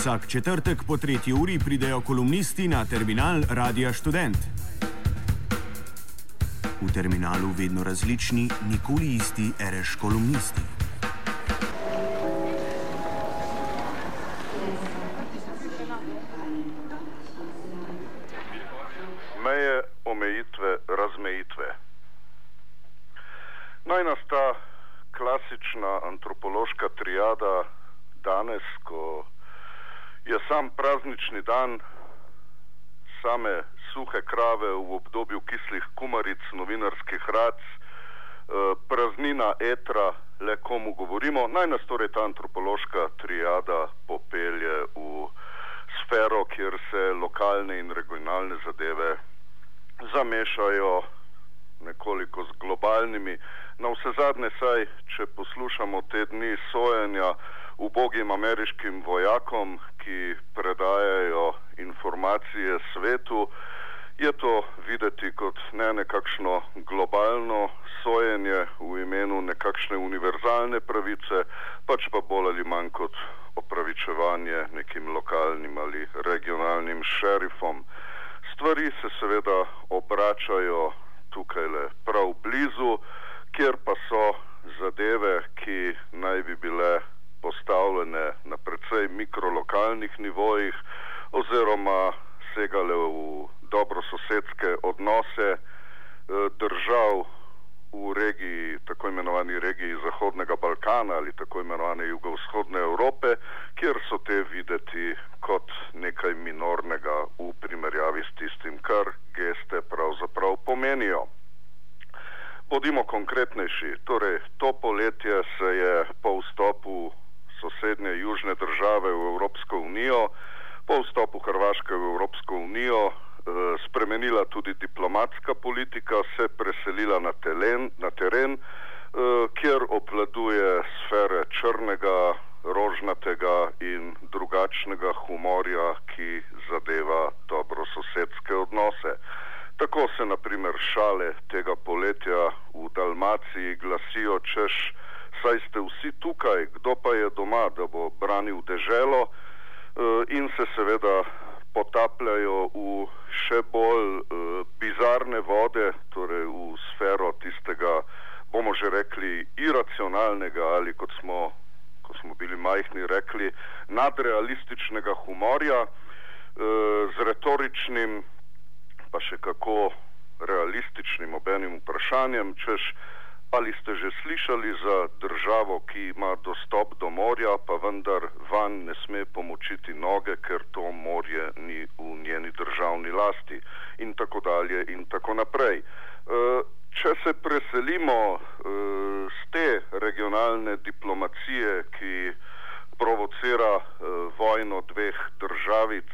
Vsak četrtek po tretji uri pridejo kolumnisti na terminal Radia Student. V terminalu vedno različni, nikoli isti, reš kolumnisti. Meje, omejitve, razmejitve. Naj nas ta klasična antropološka triada danes, ko je sam praznični dan, same suhe krave v obdobju kislih kumaric, novinarskih rac, eh, praznina etra, le komu govorimo, naj nas torej ta antropološka triada popelje v sfero, kjer se lokalne in regionalne zadeve zamešajo nekoliko z globalnimi. Na vse zadnje, saj, če poslušamo te dni sojenja ubogim ameriškim vojakom, ki predajajo informacije svetu, je to videti kot ne nekakšno globalno sojenje v imenu nekakšne univerzalne pravice, pač pa bolj ali manj kot opravičevanje nekim lokalnim ali regionalnim šerifom. Stvari se seveda obračajo tukaj le prav blizu, kjer pa so zadeve, ki naj bi bile postavljene na precej mikrolokalnih nivojih oziroma segale v dobrososedske odnose eh, držav v regiji, tako imenovani regiji Zahodnega Balkana ali tako imenovane jugovzhodne Evrope, kjer so te videti kot nekaj minornega v primerjavi s tistim, kar geste pravzaprav pomenijo. Bodimo konkretnejši, torej to poletje se je po vstopu sosednje južne države v Evropsko unijo, po vstopu Hrvaške v Evropsko unijo Eh, spremenila tudi diplomatska politika, se preselila na, telen, na teren, eh, kjer obvladuje sfere črnega, rožnatega in drugačnega humorja, ki zadeva dobrososedske odnose. Tako se naprimer šale tega poletja v Dalmaciji glasijo, češ, saj ste vsi tukaj, kdo pa je doma, da bo branil deželo eh, in se seveda potapljajo v še bolj uh, bizarne vode, torej v sfero tistega, bomo že rekli, iracionalnega ali kot smo, ko smo bili majhni, rekli, nadrealističnega humorja uh, z retoričnim, pa še kako realističnim obenim vprašanjem, češ, Ali ste že slišali za državo, ki ima dostop do morja, pa vendar van ne sme pomočiti noge, ker to morje ni v njeni državni lasti in tako dalje in tako naprej. E, če se preselimo e, z te regionalne diplomacije, ki provocira e, vojno dveh državic,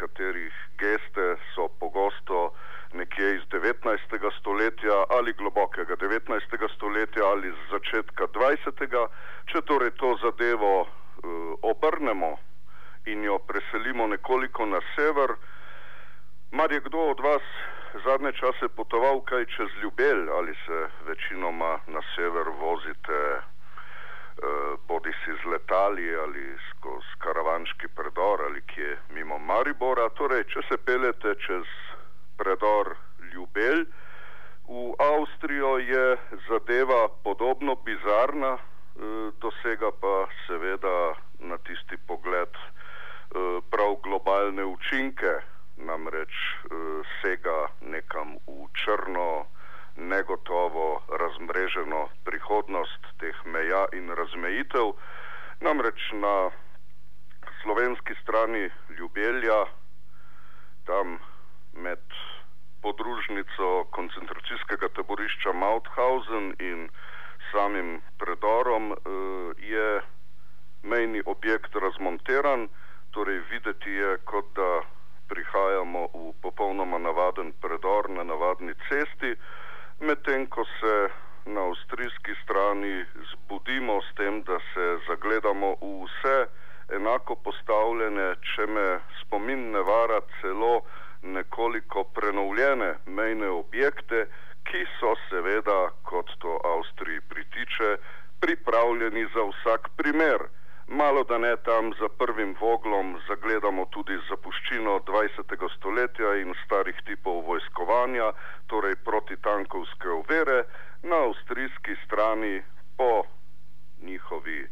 katerih geste so pogosto nekje iz 19. stoletja ali globokega 19. stoletja ali z začetka 20. Če torej to zadevo uh, obrnemo in jo preselimo nekoliko na sever, mar je kdo od vas zadnje čase potoval kaj čez Ljubelj ali se večinoma na sever vozite uh, bodi si z letali ali skozi karavanški predor ali kje mimo Maribora, torej če se pelete čez predor Ljubelj. V Avstrijo je zadeva podobno bizarna, e, dosega pa seveda na tisti pogled e, prav globalne učinke, namreč e, sega nekam v črno, negotovo, razmreženo prihodnost teh meja in razmejitev. Namreč na slovenski strani Ljubelja, tam med podružnico koncentracijskega taborišča Mauthausen in samim predorom eh, je mejni objekt razmonteran, torej videti je, kot da prihajamo v popolnoma navaden predor na navadni cesti, medtem ko se na avstrijski strani zbudimo s tem, da se zagledamo v vse enako postavljene, če me spomin ne vara, celo nekoliko prenovljene mejne objekte, ki so seveda, kot to Avstriji pritiče, pripravljeni za vsak primer. malo da ne tam za prvim voglom zagledamo tudi zapuščino 20. stoletja in starih tipov vojskovanja, torej protitankovske overe, na avstrijski strani po njihovi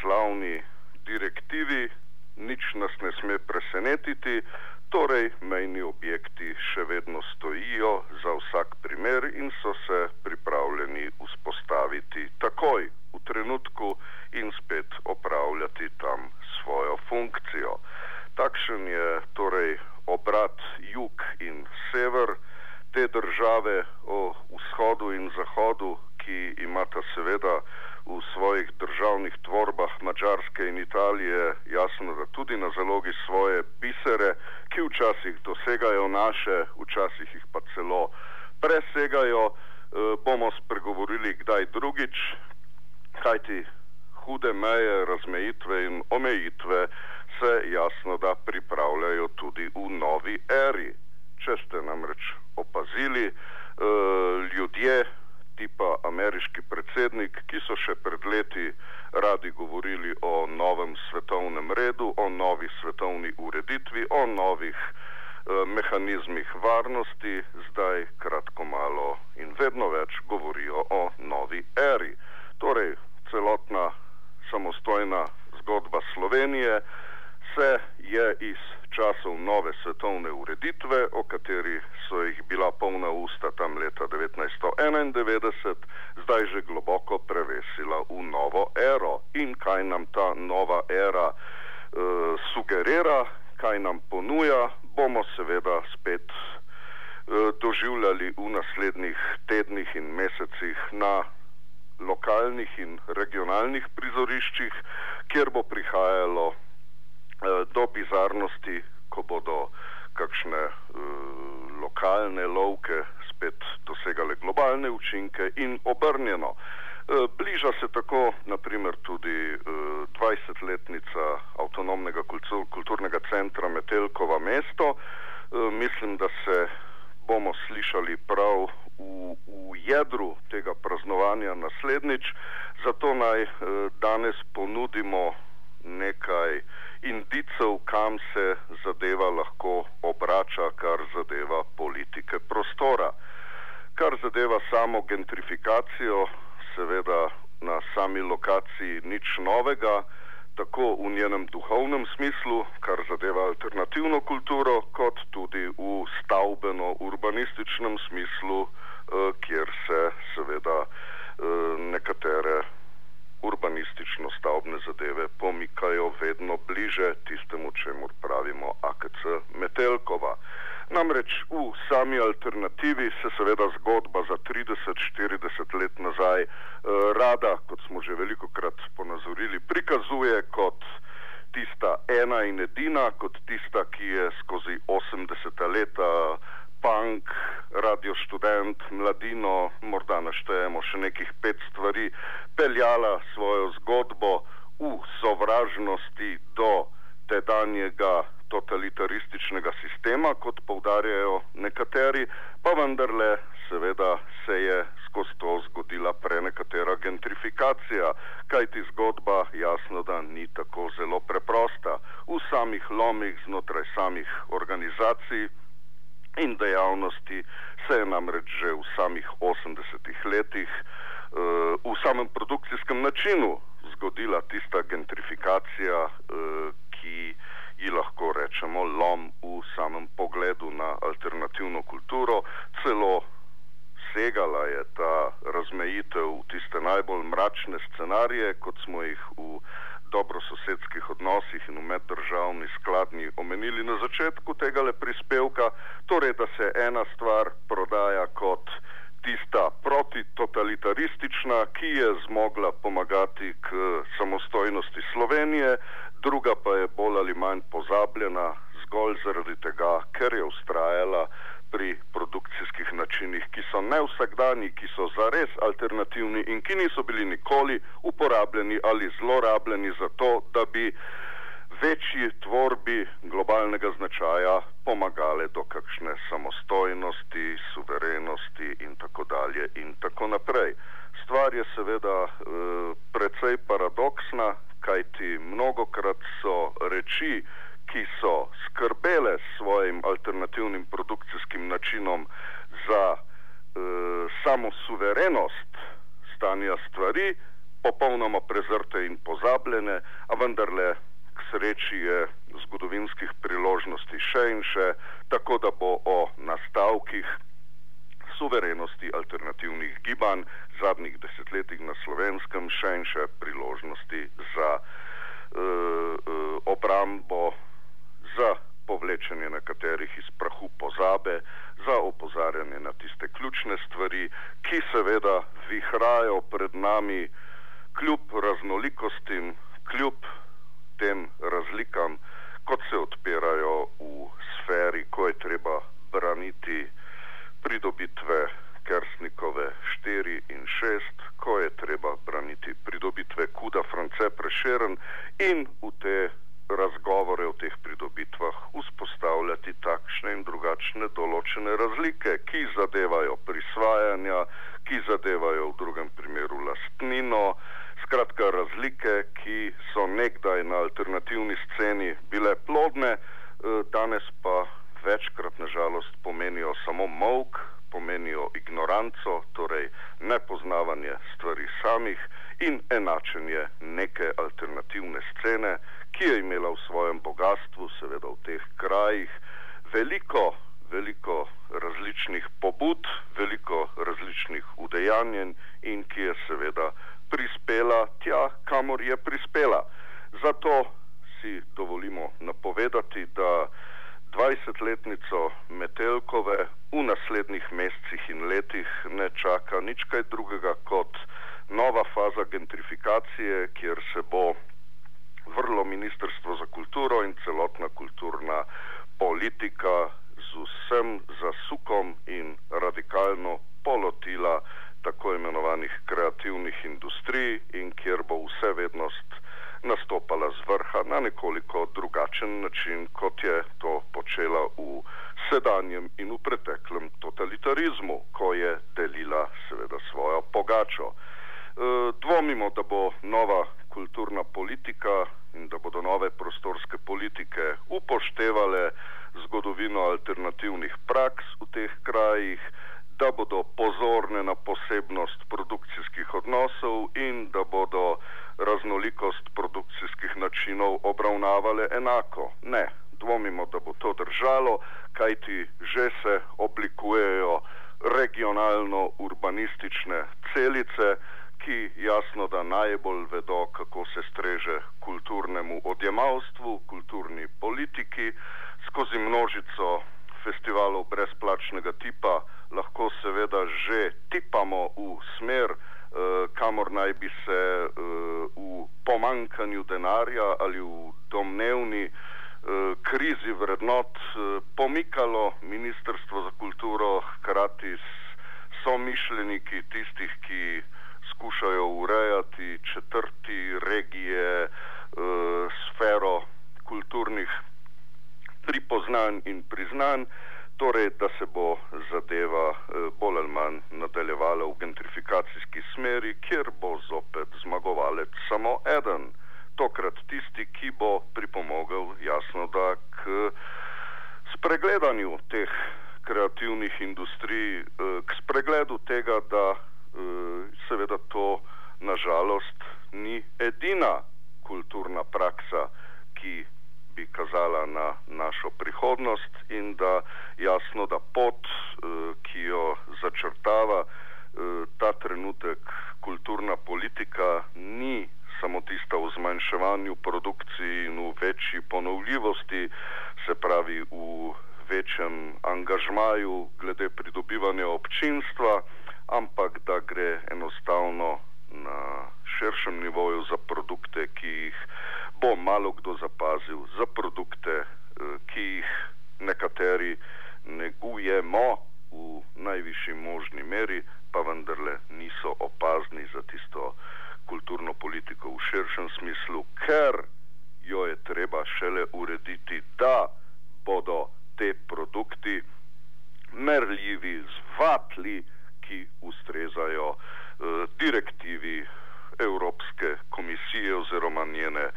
slavni direktivi nič nas ne sme presenetiti, torej mejni objekti še vedno stojijo za vsak primer in so se pripravljeni vzpostaviti takoj v trenutku in spet opravljati tam svojo funkcijo. Takšen je torej obrat jug in sever te države o vzhodu in zahodu, ki imata seveda državnih tvorbah Mačarske in Italije, jasno, da tudi na zalogi svoje bisere, ki včasih dosegajo naše, včasih jih pa celo presegajo, eh, bomo spregovorili kdaj drugič, kajti hude meje, razmejitve in omejitve se jasno da pripravljajo tudi v novi eri. Če ste namreč opazili, eh, ljudje, tipa ameriški predsednik, ki so še pred leti radi govorili o novem svetovnem redu, o novi svetovni ureditvi, o novih eh, mehanizmih varnosti, zdaj kratko malo in vedno več govorijo o novi eri. Torej, celotna samostojna zgodba Slovenije se je iz časov nove svetovne ureditve, o kateri so jih bila polna usta tam leta 1991, zdaj že globoko prevesila v novo ero. In kaj nam ta nova era uh, sugerira, kaj nam ponuja, bomo seveda spet uh, doživljali v naslednjih tednih in mesecih na lokalnih in regionalnih prizoriščih, kjer bo prihajalo Eh, do bizarnosti, ko bodo kakšne uh, lokalne lovke spet dosegale globalne učinke in obrnjeno. Uh, bliža se tako naprimer tudi uh, 20-letnica avtonomnega kultur, kulturnega centra Metelkova mesto. Uh, mislim, da se bomo slišali prav v, v jedru tega praznovanja naslednjič, zato naj uh, danes ponudimo nekaj indicov, kam se zadeva lahko obrača, kar zadeva politike prostora. Kar zadeva samo gentrifikacijo, seveda na sami lokaciji nič novega, tako v njenem duhovnem smislu, kar zadeva alternativno kulturo, kot tudi v stavbeno-urbanističnem smislu, eh, kjer se seveda eh, nekatere urbanistično stavbne zadeve pomikajo vedno bliže tistemu, čemu pravimo AKC Metelkova. Namreč v sami alternativi se seveda zgodba za 30-40 let nazaj eh, rada, kot smo že veliko krat ponazorili, prikazuje kot tista ena in edina, kot tista, ki je skozi 80 leta punk, radio študent, mladino, morda naštejemo še nekih pet stvari, peljala svojo zgodbo v sovražnosti do tedanjega totalitarističnega sistema, kot povdarjajo nekateri, pa vendarle seveda se je skozi to zgodila prenekatera gentrifikacija, kajti zgodba jasno, da ni tako zelo preprosta. V samih lomih znotraj samih organizacij in dejavnosti se je namreč že v samih 80-ih letih uh, v samem produkcijskem načinu zgodila tista gentrifikacija, uh, ki ji lahko rečemo lom v samem pogledu na alternativno kulturo, celo segala je ta razmejitev v tiste najbolj mračne scenarije, kot smo jih v dobrososedskih odnosih in v meddržavni skladni omenili na začetku tega le prispevka, torej da se ena stvar prodaja kot tista protitotalitaristična, ki je zmogla pomagati k samostojnosti Slovenije, druga pa je bolj ali manj pozabljena zgolj zaradi tega, ker je ustrajala pri produkcijskih načinih, ki so vsakdani, ki so zares alternativni in ki niso bili nikoli uporabljeni ali zlorabljeni za to, da bi večji tvorbi globalnega značaja pomagale do kakšne samostojnosti, suverenosti in tako dalje in tako naprej. Stvar je seveda e, precej paradoksna, kajti mnogokrat so reči, ki so skrbele s svojim alternativnim produkcijskim načinom za samo suverenost stanja stvari, popolnoma prezrte in pozabljene, a vendarle k sreči je zgodovinskih priložnosti še in še, tako da bo o nastavkih suverenosti alternativnih gibanj zadnjih desetletjih na slovenskem še in še priložnosti za uh, uh, obrambo, za povlečenje nekaterih iz prahu pozabe, za opozarjanje na tiste ključne stvari, ki seveda vihrajo pred nami kljub raznolikostim, kljub tem razlikam, kot se odpirajo v sferi, ko je treba braniti pridobitve Kersnikove 4 in 6, ko je treba braniti pridobitve Kuda France Prešeren in v te razgovore o teh pridobitvah takšne in drugačne določene razlike, ki zadevajo prisvajanja, ki zadevajo v drugem primeru lastnino, skratka razlike, ki so nekdaj na alternativni sceni bile plodne, eh, danes pa večkrat nažalost pomenijo samo mok, pomenijo ignoranco, torej nepoznavanje stvari samih in enačenje neke alternativne scene, ki je imela v svojem bogatstvu, seveda v teh krajih, veliko, veliko različnih pobud, veliko različnih udejanjen in ki je seveda prispela tja, kamor je prispela. Zato si dovolimo napovedati, da 20-letnico Metelkove v naslednjih mesecih in letih ne čaka nič kaj drugega kot nova faza gentrifikacije, kjer se bo vrlo Ministrstvo za kulturo in celotna kulturna politika z vsem zasukom in radikalno polotila tako imenovanih kreativnih industrij in kjer bo vse vednost nastopala z vrha na nekoliko drugačen način, kot je to počela v sedanjem in v preteklem totalitarizmu, ko je delila seveda svojo pogačo. E, dvomimo, da bo nova kulturna politika in da bodo nove prostorske politike upoštevale zgodovino alternativnih praks v teh krajih, da bodo pozorne na posebnost produkcijskih odnosov in da bodo raznolikost produkcijskih načinov obravnavale enako. Ne, dvomimo, da bo to držalo, kajti že se oblikujejo regionalno-urbanistične celice, ki jasno da najbolj vedo, kako se streže kulturnemu odjemalstvu, kulturni politiki, skozi množico festivalov brezplačnega tipa lahko seveda že tipamo v smer, Eh, kamor naj bi se eh, v pomankanju denarja ali v domnevni eh, krizi vrednot pomikalo Ministrstvo za kulturo hkrati s somišljeniki tistih, ki skušajo urejati četrti regije, sfero kulturnih pripoznanj in priznanj torej, da se bo zadeva eh, bolj ali manj nadaljevala v gentrifikacijski smeri, kjer bo zopet zmagovalec samo eden. Tokrat tisti, ki bo pripomogel jasno da k spregledanju teh kreativnih industrij, eh, k spregledu tega, da eh, seveda to nažalost ni edina kulturna praksa, ki bi kazala na našo prihodnost in da jasno, da pot, eh, ki jo začrtava eh, ta trenutek kulturna politika, ni samo tista v zmanjševanju produkciji in v večji ponovljivosti, se pravi v večjem angažmaju glede pridobivanja občinstva, ampak da gre enostavno na širšem nivoju za produkte, ki jih bo malo kdo zapazil, za produkte, eh, ki jih nekateri negujemo v najvišji možni meri, pa vendarle niso opazni za tisto kulturno politiko v širšem smislu, ker jo je treba šele urediti, da bodo te produkti merljivi z vatli, ki ustrezajo eh, direktivi Evropske komisije oziroma njene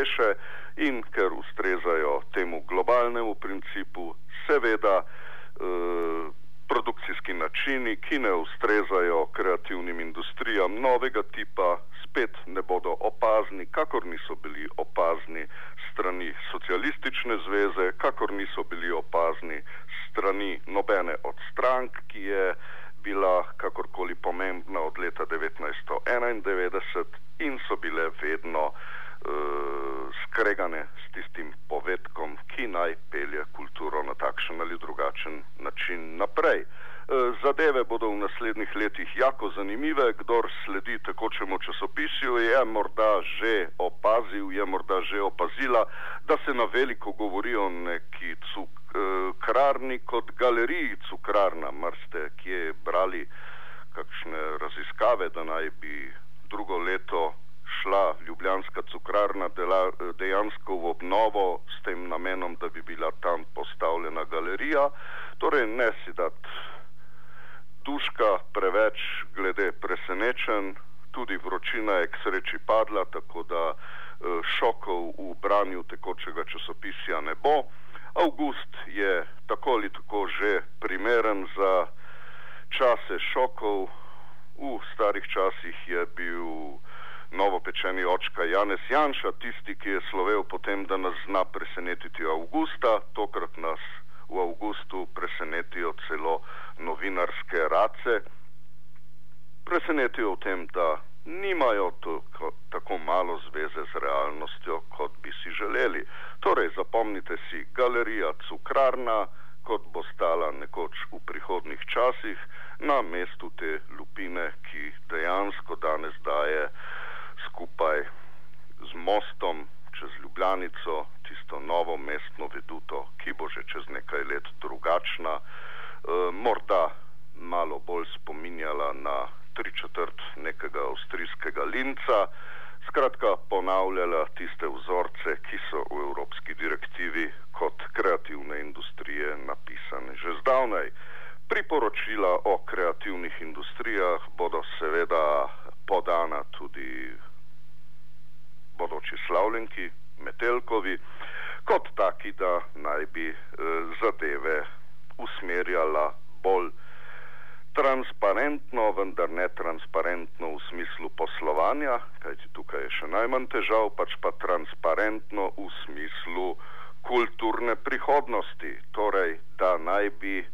hitrejše in ker ustrezajo temu globalnemu principu, seveda eh, produkcijski načini, ki ne ustrezajo kreativnim industrijam novega tipa, spet ne bodo opazni, kakor niso bili opazni strani socialistične zveze, kakor niso bili opazni strani nobene od strank, ki je bila kakorkoli pomembna od leta 1991 in so bile vedno uh, skregane s tistim povedkom, ki naj pelje kulturo na takšen ali drugačen način naprej. Eh, zadeve bodo v naslednjih letih jako zanimive. Kdor sledi tekočemu časopisju, je morda že opazil, je morda že opazila, da se na veliko govori o neki cukrarni eh, kot galeriji cukrarna. Mar ste kje brali kakšne raziskave, da naj bi drugo leto šla Ljubljanska cukrarna dela, dejansko v obnovo s tem namenom, da bi bila tam postavljena galerija. Torej, ne si dati Duška preveč glede presenečen, tudi vročina je k sreči padla, tako da eh, šokov v branju tekočega časopisja ne bo. August je tako ali tako že primeren za čase šokov. V starih časih je bil novopečeni očka Janez Janša tisti, ki je slovel potem, da nas zna presenetiti Augusta, tokrat nas v avgustu presenetijo celo novinarske race. Presenetijo v tem, da nimajo tako, tako malo zveze z realnostjo, kot bi si želeli. Torej, zapomnite si, galerija Cukrarna, kot bo stala nekoč v prihodnih časih, na mestu te lupine, ki dejansko danes daje skupaj z mostom čez Ljubljanico tisto novo mestno veduto, ki bo že čez nekaj let drugačna, e, morda malo bolj spominjala na tri četrt nekega avstrijskega linca, skratka ponavljala tiste vzorce, ki so v evropski direktivi kot kreativne industrije napisane že zdavnaj. Priporočila o kreativnih industrijah bodo seveda podana tudi bodoči slavljenki, Metelkovi, kot taki, da naj bi eh, zadeve usmerjala bolj transparentno, vendar ne transparentno v smislu poslovanja, kajti tukaj je še najmanj težav, pač pa transparentno v smislu kulturne prihodnosti, torej da naj bi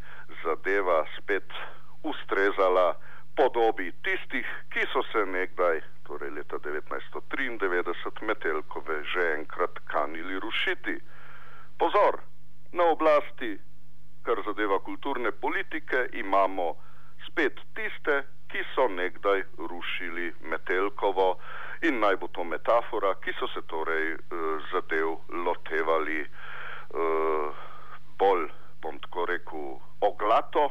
zadeva spet ustrezala podobi tistih, ki so se nekdaj torej leta 1993, Metelkove že enkrat kanili rušiti. Pozor, na oblasti, kar zadeva kulturne politike, imamo spet tiste, ki so nekdaj rušili Metelkovo in naj bo to metafora, ki so se torej uh, zadev lotevali uh, bolj, bom tako rekel, oglato,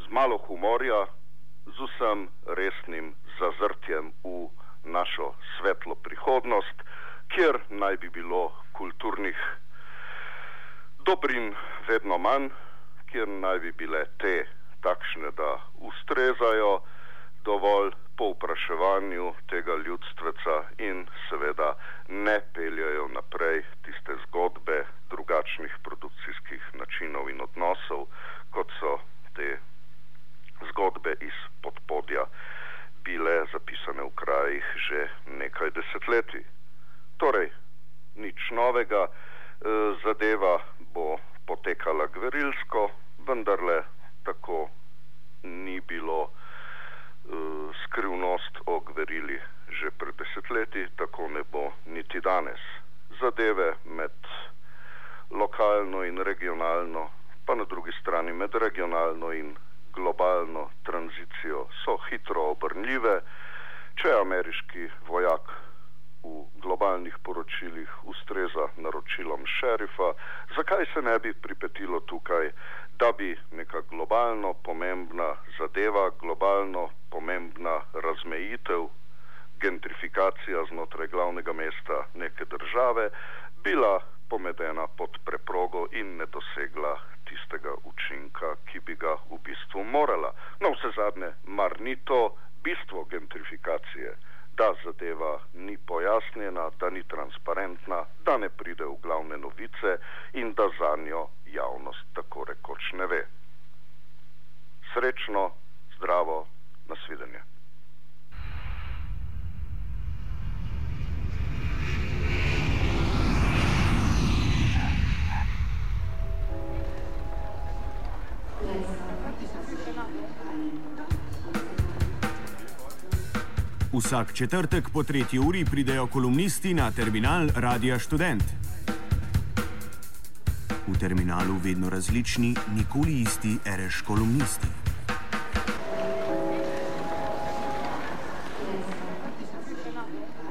z malo humorja, z vsem resnim zazrtjem v našo svetlo prihodnost, kjer naj bi bilo kulturnih dobrin vedno manj, kjer naj bi bile te takšne, da ustrezajo dovolj po vpraševanju tega ljudstveca in seveda ne peljajo naprej tiste zgodbe drugačnih produkcijskih načinov in odnosov, kot so te zgodbe iz podpodja bile zapisane v krajih že nekaj desetletij. Torej, nič novega, e, zadeva bo potekala gverilsko, vendarle tako ni bilo e, skrivnost o gverili že pred desetletji, tako ne bo niti danes. Zadeve med lokalno in regionalno, pa na drugi strani med regionalno in globalno tranzicijo so hitro obrnljive. Če ameriški vojak v globalnih poročilih ustreza naročilom šerifa, zakaj se ne bi pripetilo tukaj, da bi neka globalno pomembna zadeva, globalno pomembna razmejitev, gentrifikacija znotraj glavnega mesta neke države bila pomedena pod preprogo in ne dosegla tistega učinka, ki bi ga v bistvu morala. No, vse zadnje, mar ni to bistvo gentrifikacije, da zadeva ni pojasnjena, da ni transparentna, da ne pride v glavne novice in da za njo javnost tako rekoč ne ve. Srečno, Vsak četrtek po tretji uri pridejo kolumnisti na terminal Radia Student. V terminalu vedno različni, nikoli isti, reš kolumnisti.